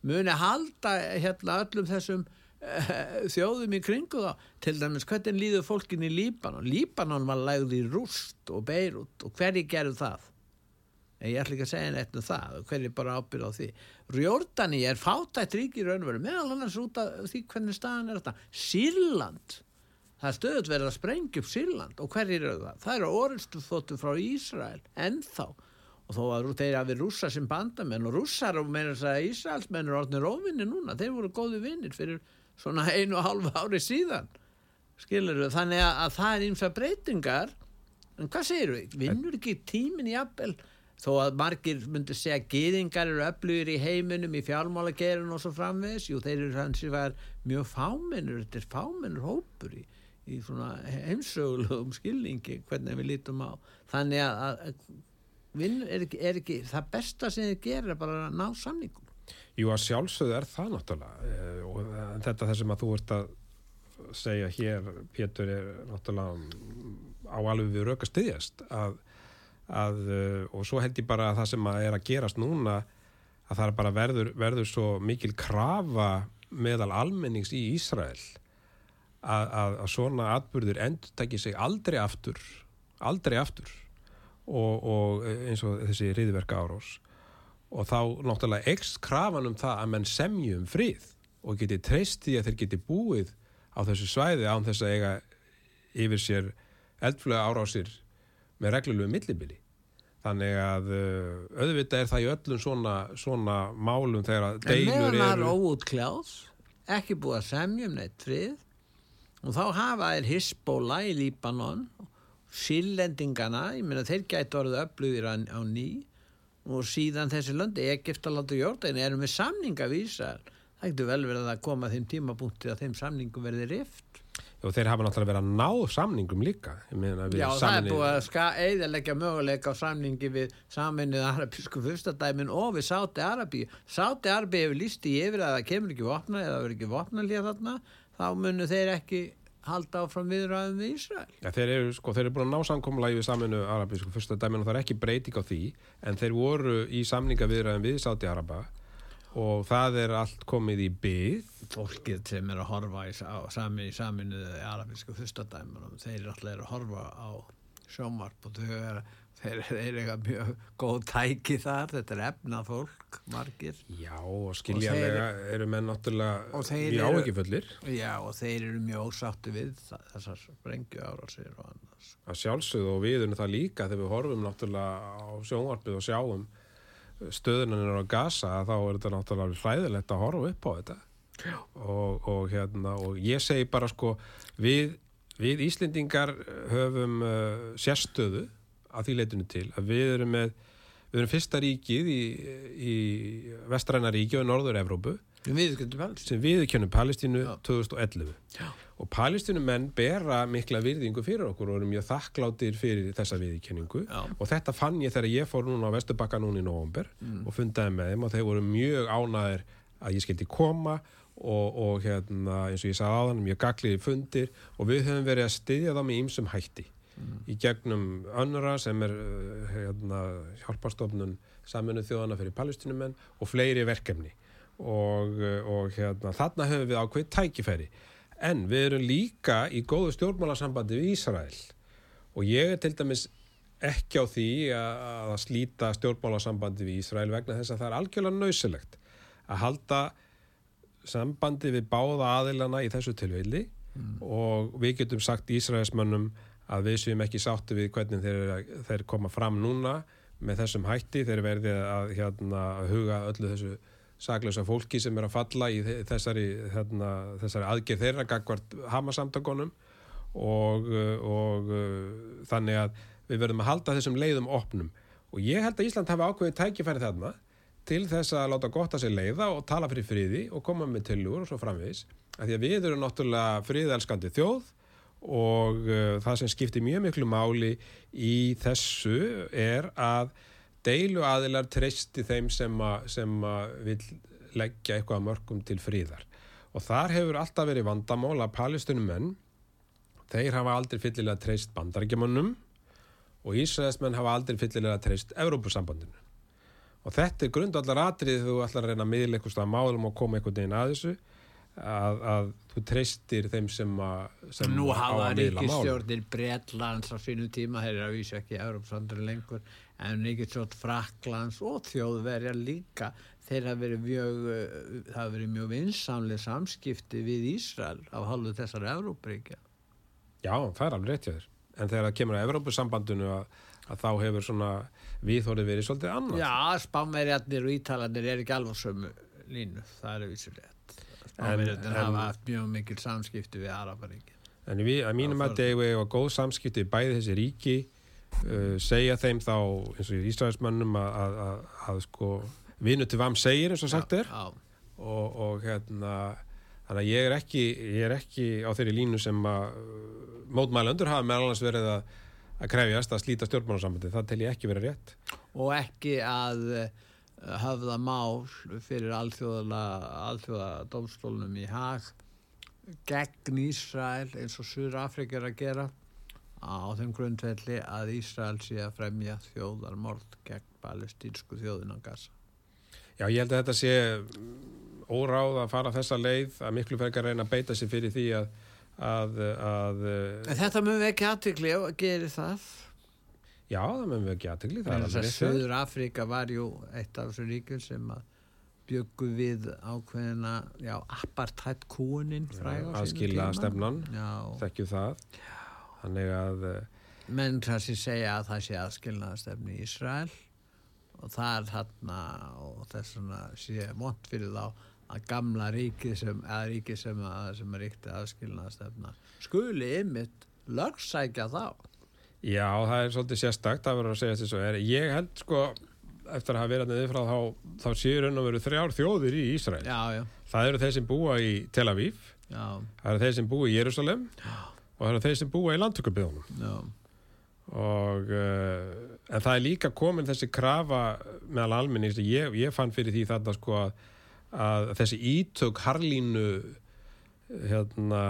muni halda hérna öllum þessum uh, þjóðum í kringu þá. Til dæmis hvernig líður fólkin í Líbanon? Líbanon var lægð í Rúst og Beirut og hverji gerðu það? En ég ætla ekki að segja neitt um það og hverju bara ábyrð á því. Rjordani er fátætt ríki í raunveru meðal annars út af því hvernig staðan er þetta Sýrland það er stöðut verið að sprengja upp Sýrland. Og hverjir eru það? Það eru orðstu þóttu frá Ísrael ennþá. Og þó að þeir hafi rússa sem bandamenn. Og rússar og meira þess að Ísraelsmenn eru orðnir óvinni núna, þeir voru góði vinnir fyrir svona einu og halvu ári síðan. Skilur við, þannig að, að það er ímsa breytingar. En hvað segir við, vinnur ekki tímin í appel þó að margir myndi segja að geðingar eru öflugir í heiminum í fjármálagerun og svo framvegs jú þeir eru hans sem var mjög fámennur. Þetta er fámennur hópur í, í svona heimsögulegum skilningi hvernig við lítum á. Þannig að, að er ekki, er ekki það besta sem þið gerir er bara að ná samningum. Jú að sjálfsögðu er það náttúrulega eh, og þetta það sem að þú ert að segja hér, Pétur er náttúrulega á alveg við röka styðjast að, að eh, og svo held ég bara að það sem að er að gerast núna að það er bara verður, verður svo mikil krafa meðal almennings í Ísrael að, að, að svona atbyrður endur tekja sig aldrei aftur aldrei aftur og, og eins og þessi riðverka árós. Og þá náttúrulega ekst krafan um það að menn semju um frið og geti treyst því að þeir geti búið á þessu svæði án þess að eiga yfir sér eldflöga árásir með reglulegu millibili. Þannig að uh, auðvitað er það í öllum svona, svona málum þegar að deilur meðan það er eru óútkláð ekki búið að semja um neitt frið og þá hafa þeir Hisbóla í Líbanon síllendingana, ég meina þeir gæti orðið öflugir á, á ný. Og síðan þessi löndi, Egiptaland og Jórdan erum við samninga við Ísrael. Það getur vel verið að koma þeim tímapunkti að þeim samningum verði rift. Og þeir hafa náttúrulega verið að ná samningum líka. Meina, Já, það er búið að ska eðalega möguleika á samningi við saminnið arabísku fyrstadæmin og við Sáti Arabí Sáti Arabí hefur líst í yfir að það kemur ekki vopna eða verður ekki vopna líða þarna þá munu þeir ekki halda áfram viðræðum við Ísrael. Ja, þeir eru, sko, þeir eru búin að ná samkomulagi við saminu arabísku fyrsta dæmin og það er ekki breyting á því en þeir voru í samninga viðræðum við Sáti Araba og það er allt komið í byð fólkið sem er að horfa í, á, samin, í saminuð arabísku fyrstadæminum þeir eru alltaf að horfa á sjómarp og þau er, þeir, þeir eitthvað mjög góð tæki þar þetta er efnað fólk, margir. Já, og skiljanlega eru menn náttúrulega Og þeir mjög áhyggjufullir. Já, og þeir eru mjög ósáttu við þessar sprengju árásir og annars að sjálfsögðu og við erum það líka þegar við horfum náttúrulega á sjónvarpið og sjáum stöðunan á Gaza þá er þetta náttúrulega hræðilegt að horfa upp á þetta. Og, og, hérna, og ég segi bara sko við, við Íslendingar höfum uh, sérstöðu að því leitinu til að við erum með við erum fyrsta ríkið í, í vestræna ríki og Norður-Evrópu sem viðkjönnum Palestínu Já. 2011 Já. og palestínumenn bera mikla virðingu fyrir okkur og eru mjög þakkláttir fyrir þessa viðkynningu Já. og þetta fann ég þegar ég fór núna á Vesturbakka núna í november og fundaði með þeim og þeir voru mjög ánæðir að ég skildi koma og, og hérna, eins og ég sagði áðan, mjög gagliði fundir og við höfum verið að styðja þá með ýmsum hætti í gegnum önnura sem er uh, hérna, hjálpastofnun saminu þjóðana fyrir palestinumenn og fleiri verkefni. Og, uh, og hérna, þarna höfum við ákveð tækifæri. En við erum líka í góðu stjórnmálasambandi við Ísrael. Og ég er til dæmis ekki á því að, slíta stjórnmálasambandi við Ísrael vegna þess að það er algjörlega nöysilegt að halda sambandi við báða aðilana í þessu tilveili og við getum sagt Ísraelsmönnum að við séum ekki sáttu við hvernig þeir, þeir koma fram núna með þessum hætti, þeir verði að hérna, huga öllu þessu saklausa fólki sem er að falla í þe- þessari, hérna, þessari aðgerð þeirra gagvart hamasamtökunum. Og, og þannig að við verðum að halda þessum leiðum opnum. Og ég held að Ísland hafi ákveðið tækifæri þarna til þess að láta gott að sér leiða og tala fyrir friði og koma með tillögur og svo framvegis. Af því að við erum náttúrulega friðelskandi þjóð og uh, það sem skiptir mjög miklu máli í þessu er að deilu aðilar treysti þeim sem, að, sem að vil leggja eitthvað að mörgum til fríðar og þar hefur alltaf verið vandamál að palestinumenn þeir hafa aldrei fyllilega treyst bandarækjumannum og Ísraelsmenn hafa aldrei fyllilega treyst Evrópusambandinu. Og þetta er grundallar atrið þú ætlar að reyna að miðla eitthvað málum og koma einhvern veginn að þessu að, að þú treystir þeim sem, að, sem Nú á hafa ríkistjórnir Bretlands á sínu tíma, þeir eru að vísa ekki Európsandur lengur, en ríkistjórn Fraklands og þjóðverja líka, þeir hafa verið mjög, það hafa verið mjög vinsamlega samskipti við Ísrael af hálfu þessari Európríkja. Já, það er alveg rétt hjá þér. En þegar það kemur að Evrópusambandinu að, að þá hefur svona viðhorið verið svolítið annað. Já, spánverjarnir og ítalarnir er ekki alveg sömu línu, það er vísur en- hafa haft mjög mikil samskipti við Araparíkja. En við, að mínum Já, að degi og góð samskipti við bæði þessi ríki. Uh, segja þeim þá eins og í Ísraelsmönnum að, sko vinu til vam segir eins og sagt er. Já, og, og hérna þannig að ég er ekki, ég er ekki á þeirri línu sem að uh, mótmælendur hafa meðal annars verið að, að krefjast að slíta stjórnmálarsambandi, það tel ég ekki verið rétt. Og ekki að höfða mál fyrir alþjóðala alþjóða dómstólnum í hag gegn Ísrael eins og Suður Afrika er að gera á þeim grundvelli að Ísrael sé að fremja þjóðarmord gegn palestínsku þjóðin á Gaza. Já, ég held að þetta sé óráð að fara þessa leið að miklu frekar reyna að beita sig fyrir því að, að, að þetta mun við ekki aðtikli og gerir það. Já, það mögum við ekki aðtegli að. Suður Afrika var jú eitt af þessu ríkjum sem að bjöggu við ákveðina, já, apartheid sínum aðskila stefnan. Já, þekkju það þannig að eh, menn það sem segja að það sé aðskilnaðastefni í Ísrael og það er þarna og þess vegna sé vont fyrir þá að gamla ríkið sem, eða ríkið sem, að, sem er ríkti aðskilnaðastefna skuli ymmit lögsækja þá. Já, það er svolítið sérstakt það verður að segja þess að er ég held sko eftir að hafa verið að niður frá þá, þá séu raun og veru þrjár þjóðir í Ísrael. Já, já, það eru þeir sem búa í Tel Aviv já, það eru þeir sem búa í Jérúsalem og það eru þeir sem búa í landtökubiðunum já, og uh, en það er líka komin þessi krafa meðal almennings ég, ég fann fyrir því þarna sko að, að þessi ítök harlínu hérna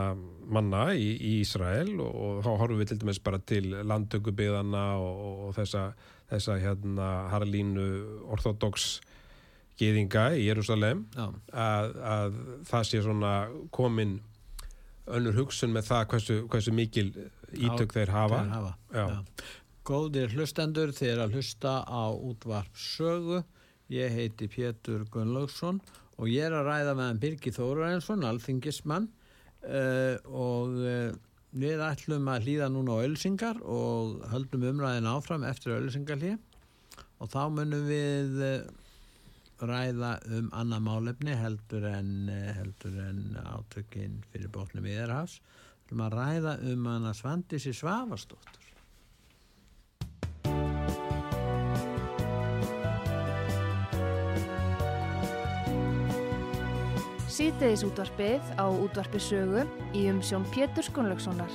manna í, í Ísrael og, og þá horfum við til dæmis bara til landtökubiðana og, og þessa, þessa hérna harlínu orthodox geðinga í Jérúsalem já. að, að það sé svona komin önnur hugsun með það hversu, hversu mikil ítök þeir hafa, Þeir hafa. Já. Góðir hlustendur, þeir að hlusta á útvarp sögu. Ég heiti Pétur Gunnlaugsson og ég er að ræða meðan Birgir Þórarensson, alþingismann uh, og uh, við ætlum að hlýða núna á ölsingar og höldum umræðin áfram eftir ölsingarlí og þá munum við uh, ræða um annað málefni heldur en, en átökinn fyrir bóknum viðarhafs. Við ætlum að ræða um hana Svandísi Svavastóttur. Síðdeðis útvarpið á útvarpi sögu í umsjón Pétur Skunlökssonar.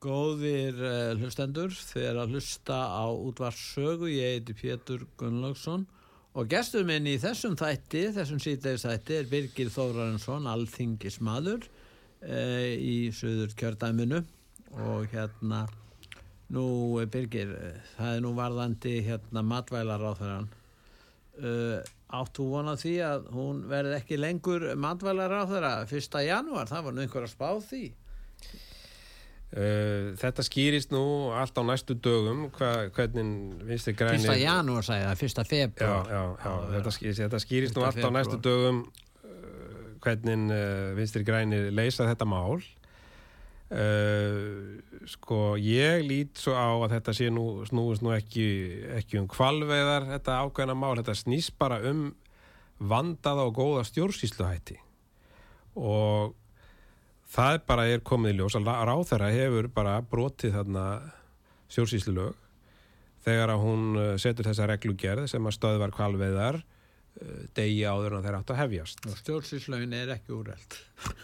Góðir uh, hlustendur, þeir að hlusta á útvarp sögu, ég heiti Pétur Gunnlaugsson Og gestur minn í þessum þætti, þessum síðdeis þætti er Birgir Þórarinsson, alþingismadur e, í Suður kjördæminu og hérna nú Birgir, það er nú varðandi hérna matvælar á þeirran. E, átt þú vonað því að hún verði ekki lengur matvælar á þeirra 1. janúar, það var nú einhver að spá því. Uh, þetta skýrist nú allt á næstu dögum hva, hvernig vinstri grænir 1. janúar sagði það, 1. februar já, já, já, þetta skýrist, þetta skýrist nú 1. allt á næstu dögum uh, hvernig uh, vinstri grænir leysa þetta mál uh, sko ég lít svo á að þetta sé nú snúist nú ekki, ekki um kvalveðar þetta ákveðna mál, þetta snýst bara um vandaða og góða stjórnsýsluhætti. Og það bara er komið í ljós að ráþæra hefur bara brotið þarna stjórnsýslulög þegar að hún uh, setur þessa reglugerð sem að stöðvar kvalveðar degi áður en þeir átt að hefjast. Og stjórnsýslaun er ekki úreld.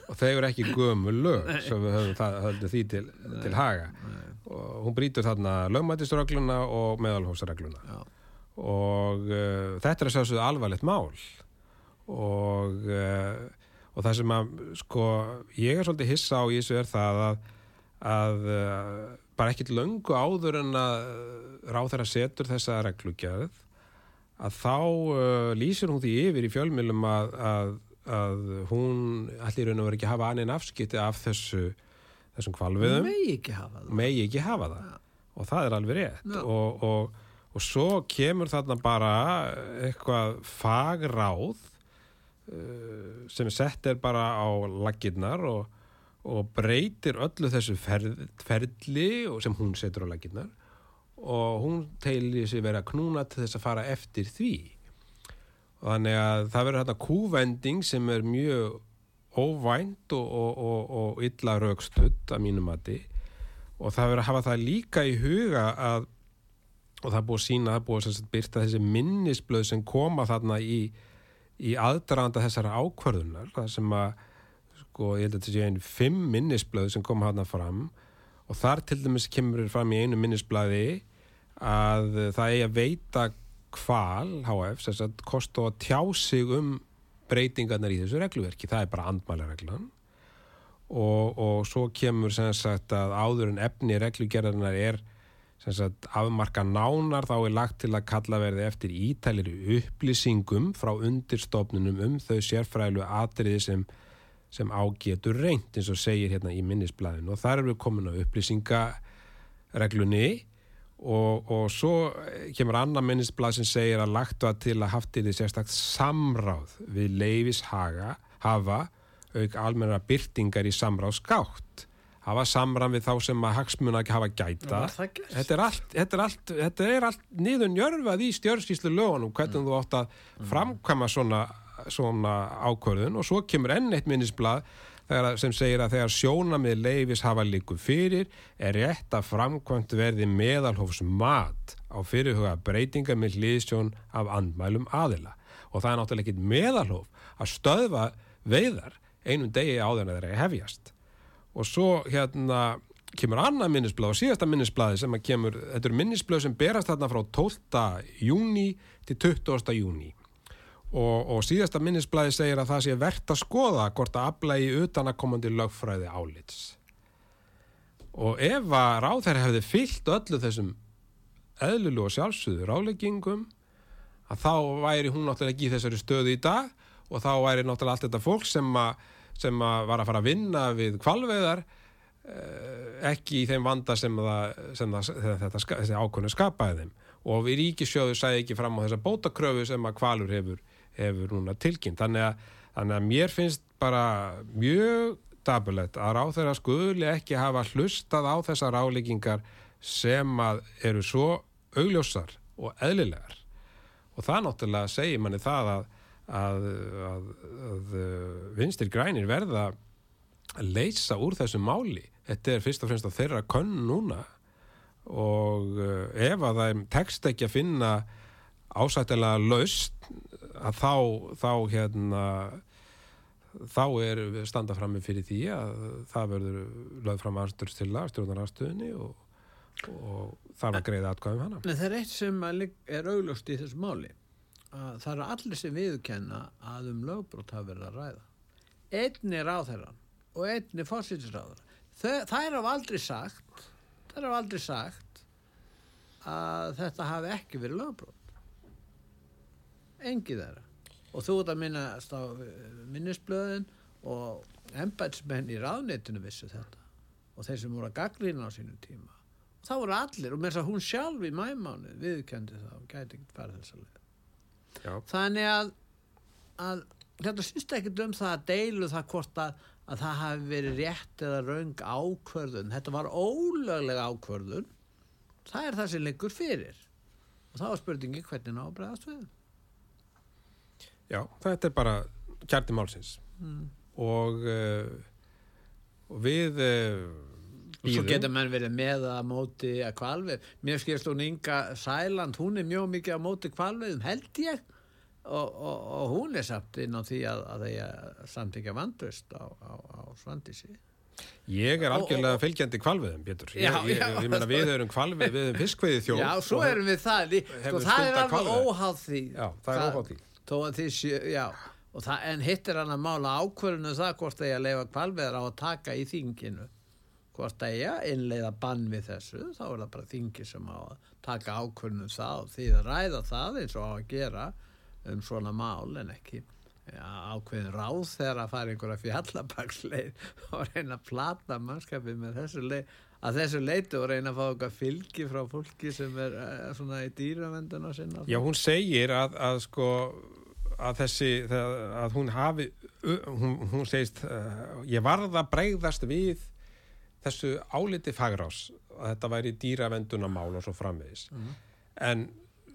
og þeir eru ekki gömul lög svo við höfum því til, til haga. og hún brýtur þarna lögmætisregluna og meðalhófsregluna. Og uh, þetta er að sjálfsögðu alvarlegt mál. Og uh, og það sem að sko ég er svolítið hissa á í þessu er það að, að uh, bara ekkit löngu áður en að ráð þeirra setur þessa reglugjörð að þá uh, lýsir hún því yfir í fjölmjölum að, að, að hún allir raun og verið ekki hafa anninn afskipti af þessu þessum kvalviðum megi ekki hafa það. megi ekki hafa það. Og það er alveg rétt. Og, og, og svo kemur þarna bara eitthvað fagráð uh, sem sett er bara á laginnar og, og breytir öllu þessu ferð, ferli og sem hún setur á laginnar og hún teilir sig vera knúna til þess að fara eftir því. Og þannig að það verður hérna kúvending sem er mjög óvænt og, og, og, og illa raukstutt að mínum mati. Og það verður að hafa það líka í huga að og það búið sína, það búið að byrta þessi minnisblöð sem koma þarna í, í aðdraðanda þessara ákvörðunar það sem að sko, ég held að þetta sé einu fimm minnisblöð sem koma þarna fram. Og þar til dæmis kemur fram í einu minnisblaði að það eigi að veita kval HF, sem sagt kostu að tjá sig um breytingarnar í þessu regluverki, það er bara andmælareglan. Og, og svo kemur sem sagt að áður en efni reglugerðarnar er sem sagt afmarka nánar þá er lagt til að kalla verði eftir ítælir upplýsingum frá undirstofnunum um þau sérfrælu atriði sem, sem ágetur reynd eins og segir hérna í minnisblæðinu og þar erum við komin á upplýsingareglunni og, og svo kemur annar minnisblæð sem segir að lagt var til að haft í því sérstakt samráð við leifishaga hafa auk almenna byrtingar í samráð skátt hafa samræð við þá sem að hagsmuna ekki hafa gæta. Þetta er allt, þetta er allt, þetta er allt niður njörfað í stjórnskíslu lögunum hvernig þú átt að framkvæma svona, svona ákvörðun. Og svo kemur enn eitt minnisblad þegar, sem segir að þegar sjónamið leifis hafa líku fyrir er rétt að framkvæmt verði meðalhófs mat á fyrirhuga breytinga með hlýðsjón af andmælum aðila og það er náttúrulega ekki meðalhóf að stöðva veiðar einum degi áður en þeirra hefjast og svo hérna kemur annað minnisblad og síðasta minnisbladi sem að kemur, þetta eru minnisblad sem berast þarna frá 12. júni til 20. júni og, og síðasta minnisbladi segir að það sé verðt að skoða hvort að afla í utanakomandi lögfræði álits. Og ef að ráþær hefði fyllt öllu þessum eðlulu og sjálfsögðu ráleggingum að þá væri hún náttúrulega ekki í þessari stöðu í dag og þá væri náttúrulega allt þetta fólk sem að, sem að var að fara að vinna við kvalveðar eh, ekki í þeim vanda sem, það, sem það, þetta, ákvörnu skapaði þeim. Og við ríkisjóðu sæði ekki fram á þessa bótakröfu sem að kvalur hefur, hefur núna tilkynnt. Þannig að, þannig að mér finnst bara mjög dabulegt að ráþeira skuli ekki hafa hlustað á þessar ráleikingar sem að eru svo augljósar og eðlilegar. Og það náttúrulega segir manni það að, að, að, að vinstir grænir verða að leysa úr þessu máli. Þetta er fyrst og fremst að þeirra könn núna. Og uh, ef að það tekst ekki að finna ásættilega laust að þá, þá hérna þá er standa frammi fyrir því að það verður lögð fram aðstörs til að stjórnar aðstöðinni og, og þarf að greiða atkvæðum hana En það er eitt sem er augljóst í þessu máli að það eru allir sem viðkenna að um lögbrot hafa verið að ræða. Einn er ráðherran og einn er fórsýtisráðherran. Það er af aldrei sagt, það er af aldrei sagt að þetta hafi ekki verið lögbrot. Engið þeirra. Og þú ert að minnast á minnisblöðin og embætsmenn í ráðnetinu vissu þetta. Og þeir sem voru að gaglýna á sínum tíma. Og það voru allir og þess að hún sjálf í mæmánu viðkendi það og gæti ekkert að leið. Þannig að, að þetta syns ekki um það að deilu það hvort að, að það hafi verið rétt eða raung ákvörðun. Þetta var ólöglega ákvörðun. Það er það sem liggur fyrir. Og þá er spurningi hvernig ná bregðast við Já, þetta er bara kjarti málsins mm. og uh, og við uh, og svo getur mann verið með að móti að kvalvið, mér skilst hún Inga Sæland, hún er mjög mikið að móti kvalviðum held ég og, og, og hún er samt inn á því að, að það samt ekki að vandust á, á, á Svandísi Ég er algjörlega fylgjandi kvalviðum, Pétur. Ég, ég, ég meina við erum kvalvið, við erum fiskveiði þjóð. Já, svo erum við það. Sko, það er alveg óháð því. Já, það er óháð því. Þó að því, já, það, en hittir hann að mála ákvörðinu um það hvort það er að leifa kvalviðar á að taka í þinginu. Hvort að ég innleiða bann við þessu þá er það bara þingi sem á að taka ákvörnum það og því að ræða það eins og á að gera um svona mál en ekki ákveðin ráð þegar að fara einhverja fjallabagsleið og reyna að plata mannskapið með þessu leið að þessu leitu og reyna að fá okkar fylgi frá fólki sem er uh, svona í dýravenduna sinna Já, hún segir að, að sko að þessi, að hún hafi hún, hún segist uh, ég varða breyðast við þessu áliti fagrás að þetta væri dýravendunamál og svo framvegis mm. en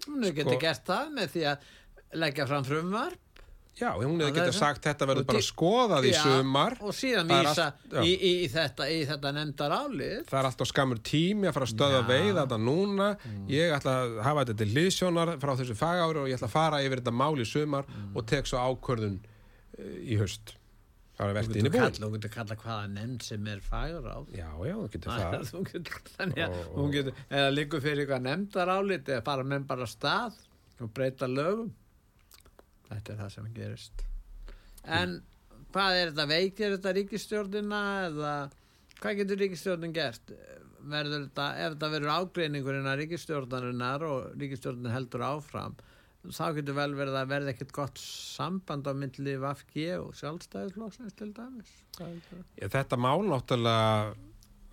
hún hefur sko, gert það með því að leggja fram frumvarp já, hún hefur getið sagt þetta verður bara skoðað í sumar og síðan vísa allt, í, í, í þetta, þetta nefndar álið það er alltaf skamur tími að fara að stöða veið þetta núna, mm. ég ætla að hafa þetta til liðsjónar frá þessu fagári og ég ætla að fara yfir þetta mál í sumar mm. og tek svo ákvörðun eh, í höst Það er verðt inn í búin. Þú getur kalla hvaða nefnd sem er fagur á. Já, já, þú getur það. Þú getur, þannig að þú getur, eða líka fyrir eitthvað nefndar álit eða bara menn bara stað og breyta lögum. Þetta er það sem gerist. En mm. hvað er þetta veikir þetta ríkistjórnina eða hvað getur ríkistjórnin gert? Verður þetta, ef þetta verður ágreiningurinn að ríkistjórnarinnar og ríkistjórnin heldur áfram þá getur vel verið að verða ekkert gott samband á myndli Vafgi og sjálfstæðisflóksins til dæmis ja, Þetta mál náttúrulega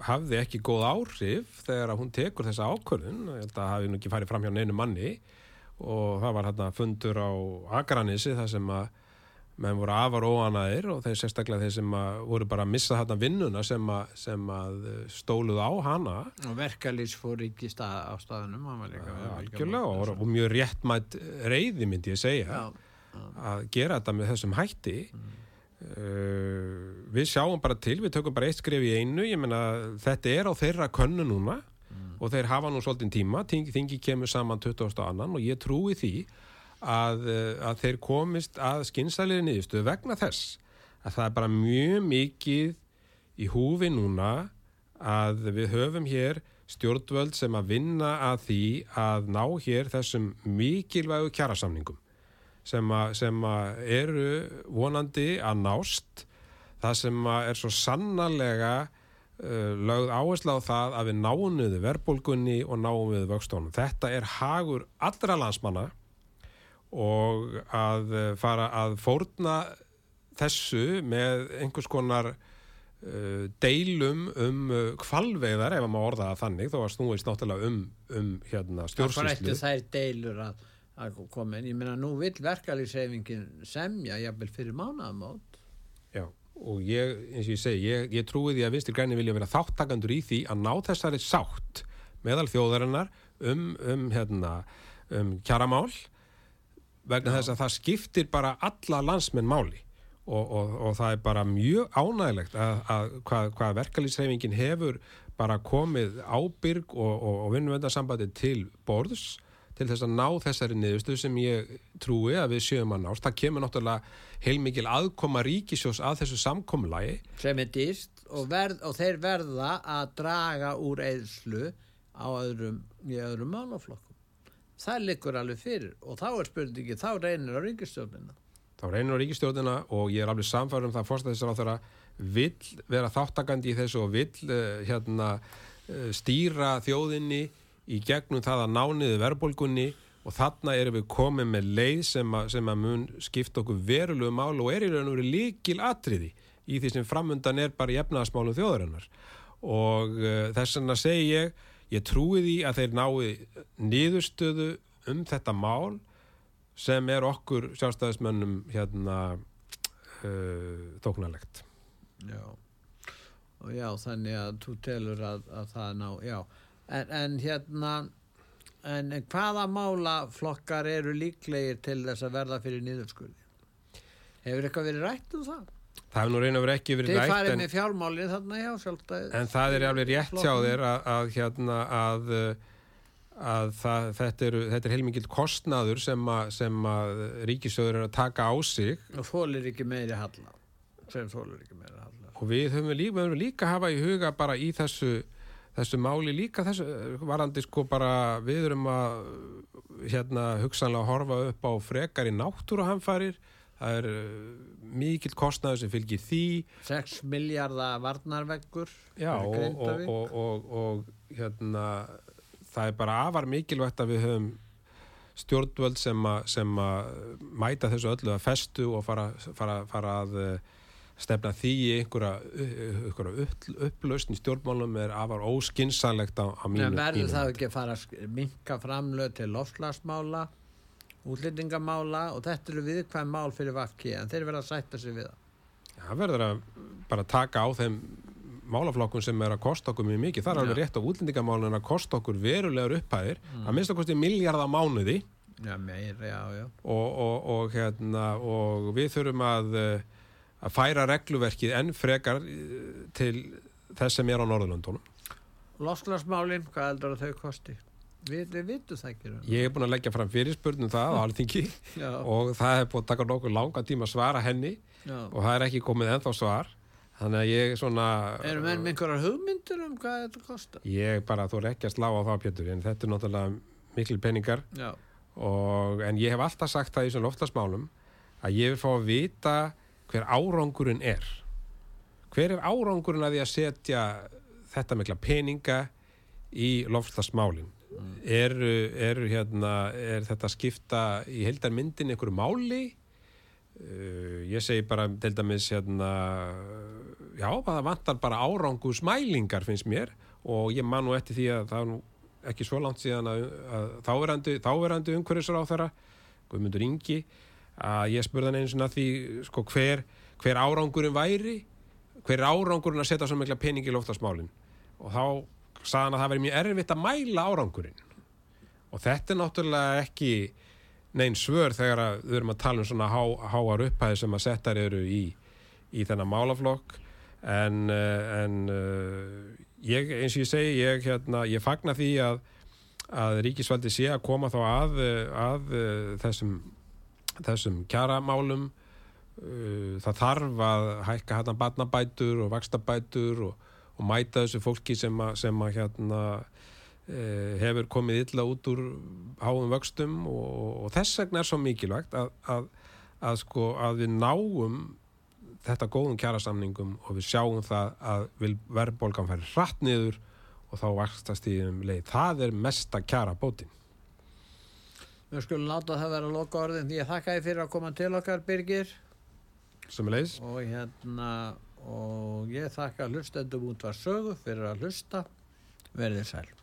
hafði ekki góð áhrif þegar hún tekur þessa ákvörðun það hafi nú ekki farið fram hjá neinu manni og það var hérna fundur á Akranissi þar sem að menn voru afar óanaðir og þeir sérstaklega þeir sem voru bara að missa þarna vinnuna sem að, sem að stóluð á hana og verkalýs fór ekki stað, á staðunum algjörlega og, og mjög réttmætt reyði myndi ég segja já, já. að gera þetta með þessum hætti mm. uh, við sjáum bara til við tökum bara eitt skrif í einu ég menna þetta er á þeirra könnu núna. Og þeir hafa nú svolítið tíma þingi kemur saman 20. annan og ég trúi því að, eh, að þeir komist að skynsæliði niðurstu vegna þess að það er bara mjög mikið í húfi núna að við höfum hér stjórnvöld sem að vinna að því að ná hér þessum mikilvægu kjærasamningum sem, a, sem að eru vonandi að nást það sem að er svo sannarlega lögð áherslu á það að við náum við verðbólgunni og náum við vöxtónum. Þetta er hagur allra landsmanna og að eh, fara að fórna þessu með einhvers konar uh, deilum um uh, kvalveiðar ef maður orðaða þannig þó að snúist náttúrulega um, um hérna, stjórnsýslu. Það er deilur að, að koma en ég meina nú vil verkalýsefingin semja jafnvel fyrir mánaðamót. Já og ég, eins og ég segi, ég, ég trúi því að vinstir græni vilja vera þáttakandur í því að ná þessari sátt meðal þjóðarinnar um, um, hérna, um kjaramál vegna Já. þess að það skiptir bara alla landsmenn máli og, og, og það er bara mjög ánægilegt að, að hvað, hvað verkalýsreifingin hefur bara komið ábyrg og, og vinnvendarsambandi til borðs til þess að ná þessari niðurstu sem ég trúi að við sjöum að nást. Það kemur náttúrulega heilmikil aðkoma ríkisjós að þessu samkomlægi. Sem er dýrst og, verð, og þeir verða að draga úr eðslu á öðrum, í öðrum málaflokkum það liggur alveg fyrir og þá er spurningi, þá reynir á ríkistjónina þá reynir á ríkistjórnina og ég er alveg samfærum það fórstæðisar á þeirra vill vera þáttakandi í þessu og vill uh, hérna, uh, stýra þjóðinni í gegnum það að nániðu verðbólgunni og þarna erum við komið með leið sem að, sem að mun skipta okkur verulegu mál og er í raun og verið líkil atriði í því sem framundan er bara í efnaðasmálum þjóðarinnar. Og uh, þess vegna segi ég ég trúi því að þeir nái niðurstöðu um þetta mál sem er okkur sjálfstæðismönnum hérna uh, þóknarlegt Já, og já, þannig að þú telur að, að það ná, já, en, en hérna, en, hvaða málaflokkar eru líklegir til þess að verða fyrir niðurskurði? Hefur eitthvað verið rætt um það? Það hefur nú reynið að vera ekki verið Þið rætt en, hjá en það er alveg rétt hjá þér að, að hérna að, að það, þetta, þetta er heilmikið kostnaður sem að, sem að ríkisjóður er að taka á sig Og fólir ekki meiri halla, sem fólir ekki meiri halla. og við höfum líka, við höfum líka hafa í huga bara í þessu þessu máli líka þessu varandi sko bara við erum að hérna hugsanlega horfa upp á frekar í náttúruhamfarir það er uh, mikill kostnaður sem fylgir því 6 miljardar varnarveggur. já og, og, og, og, hérna það er bara afar mikilvægt að við höfum stjórnvöld sem að mæta þessu öllu að festu og fara, fara, fara að eh, stefna því í einhverja, einhverja upp, upplausn í stjórnmálum er afar óskinsanlegt á, á mínu En verður það ekki að fara að minka framlöð til lofslagsmála, útlendingamála og þetta eru viðkvæm mál fyrir vafki en þeir verða að sætta sig við það. Það verður að bara taka á þeim málaflokkun sem er að kosta okkur mjög mikið. Það er alveg Já. rétt á útlendingamálun að kosta okkur verulegar upphæðir. að minnst að kosti miljardar mánuði Já, meir, já, já. og, og, og, hérna, og við þurfum að, eh, að færa regluverkið enn frekar eh, til þess sem er á Norðurlöndunum. Lofslagsmálin, hvað heldur að þau kosti? Við, vitum það ekki. Ég er búin að leggja fram fyrirspurnum það á alþingi og það er búin að taka nokkuð langa tíma að svara henni já. og það er ekki komið ennþá svar. Þannig að ég svona... Erum menn með einhverjar hugmyndir um hvað þetta kostar? Ég bara, þú er ekki að slá á það, Pétur, en þetta er náttúrulega miklu peningar og, en ég hef alltaf sagt það í þessum loftasmálum að ég vil fá að vita hver árangurinn er. Hver er árangurinn að því að setja þetta mikla peninga í loftasmálin? Eru, eru hérna, er þetta skipta í heldarmyndin einhverju máli? Uh, ég segi bara til dæmis hérna, já, það vantar bara árangusmælingar finnst mér og ég man nú eftir því að það er ekki svo langt síðan að, að þáverandi, þáverandi umhverfisra á þeirra Guðmundur Ingi að ég spurði hann einu svona því sko, hver, hver árangurinn væri hver er árangurinn að setja svo mikla pening í loftasmálin og þá sagði hann að það veri mjög erfitt að mæla árangurinn. Og þetta er náttúrulega ekki neinn svör þegar að við erum að tala um svona há, háar upphæði sem að settar eru í, í þennan málaflokk. En, uh, en uh, ég, eins og ég segi ég, hérna, ég fagna því að, að ríkisvaldi sé að koma þá að, uh, að þessum, þessum kjaramálum uh, það þarf að hækka hérna barnabætur og vakstabætur og, og mæta þessu fólki sem að, sem að hérna eh, hefur komið illa út úr háum vöxtum og, og þess vegna er svo mikilvægt að, að, að, sko, að við náum þetta góðum kjærasamningum og við sjáum það að verðbólgan færi hratt niður og þá vakstast í um leið. Það er mesta kjara bótin. Við skulum láta það vera loka orðin ég þakka þið fyrir að koma til okkar, Birgir. Sem leiðis. og hérna og ég þakka hlustendum út var sögu fyrir að hlusta verðið sæl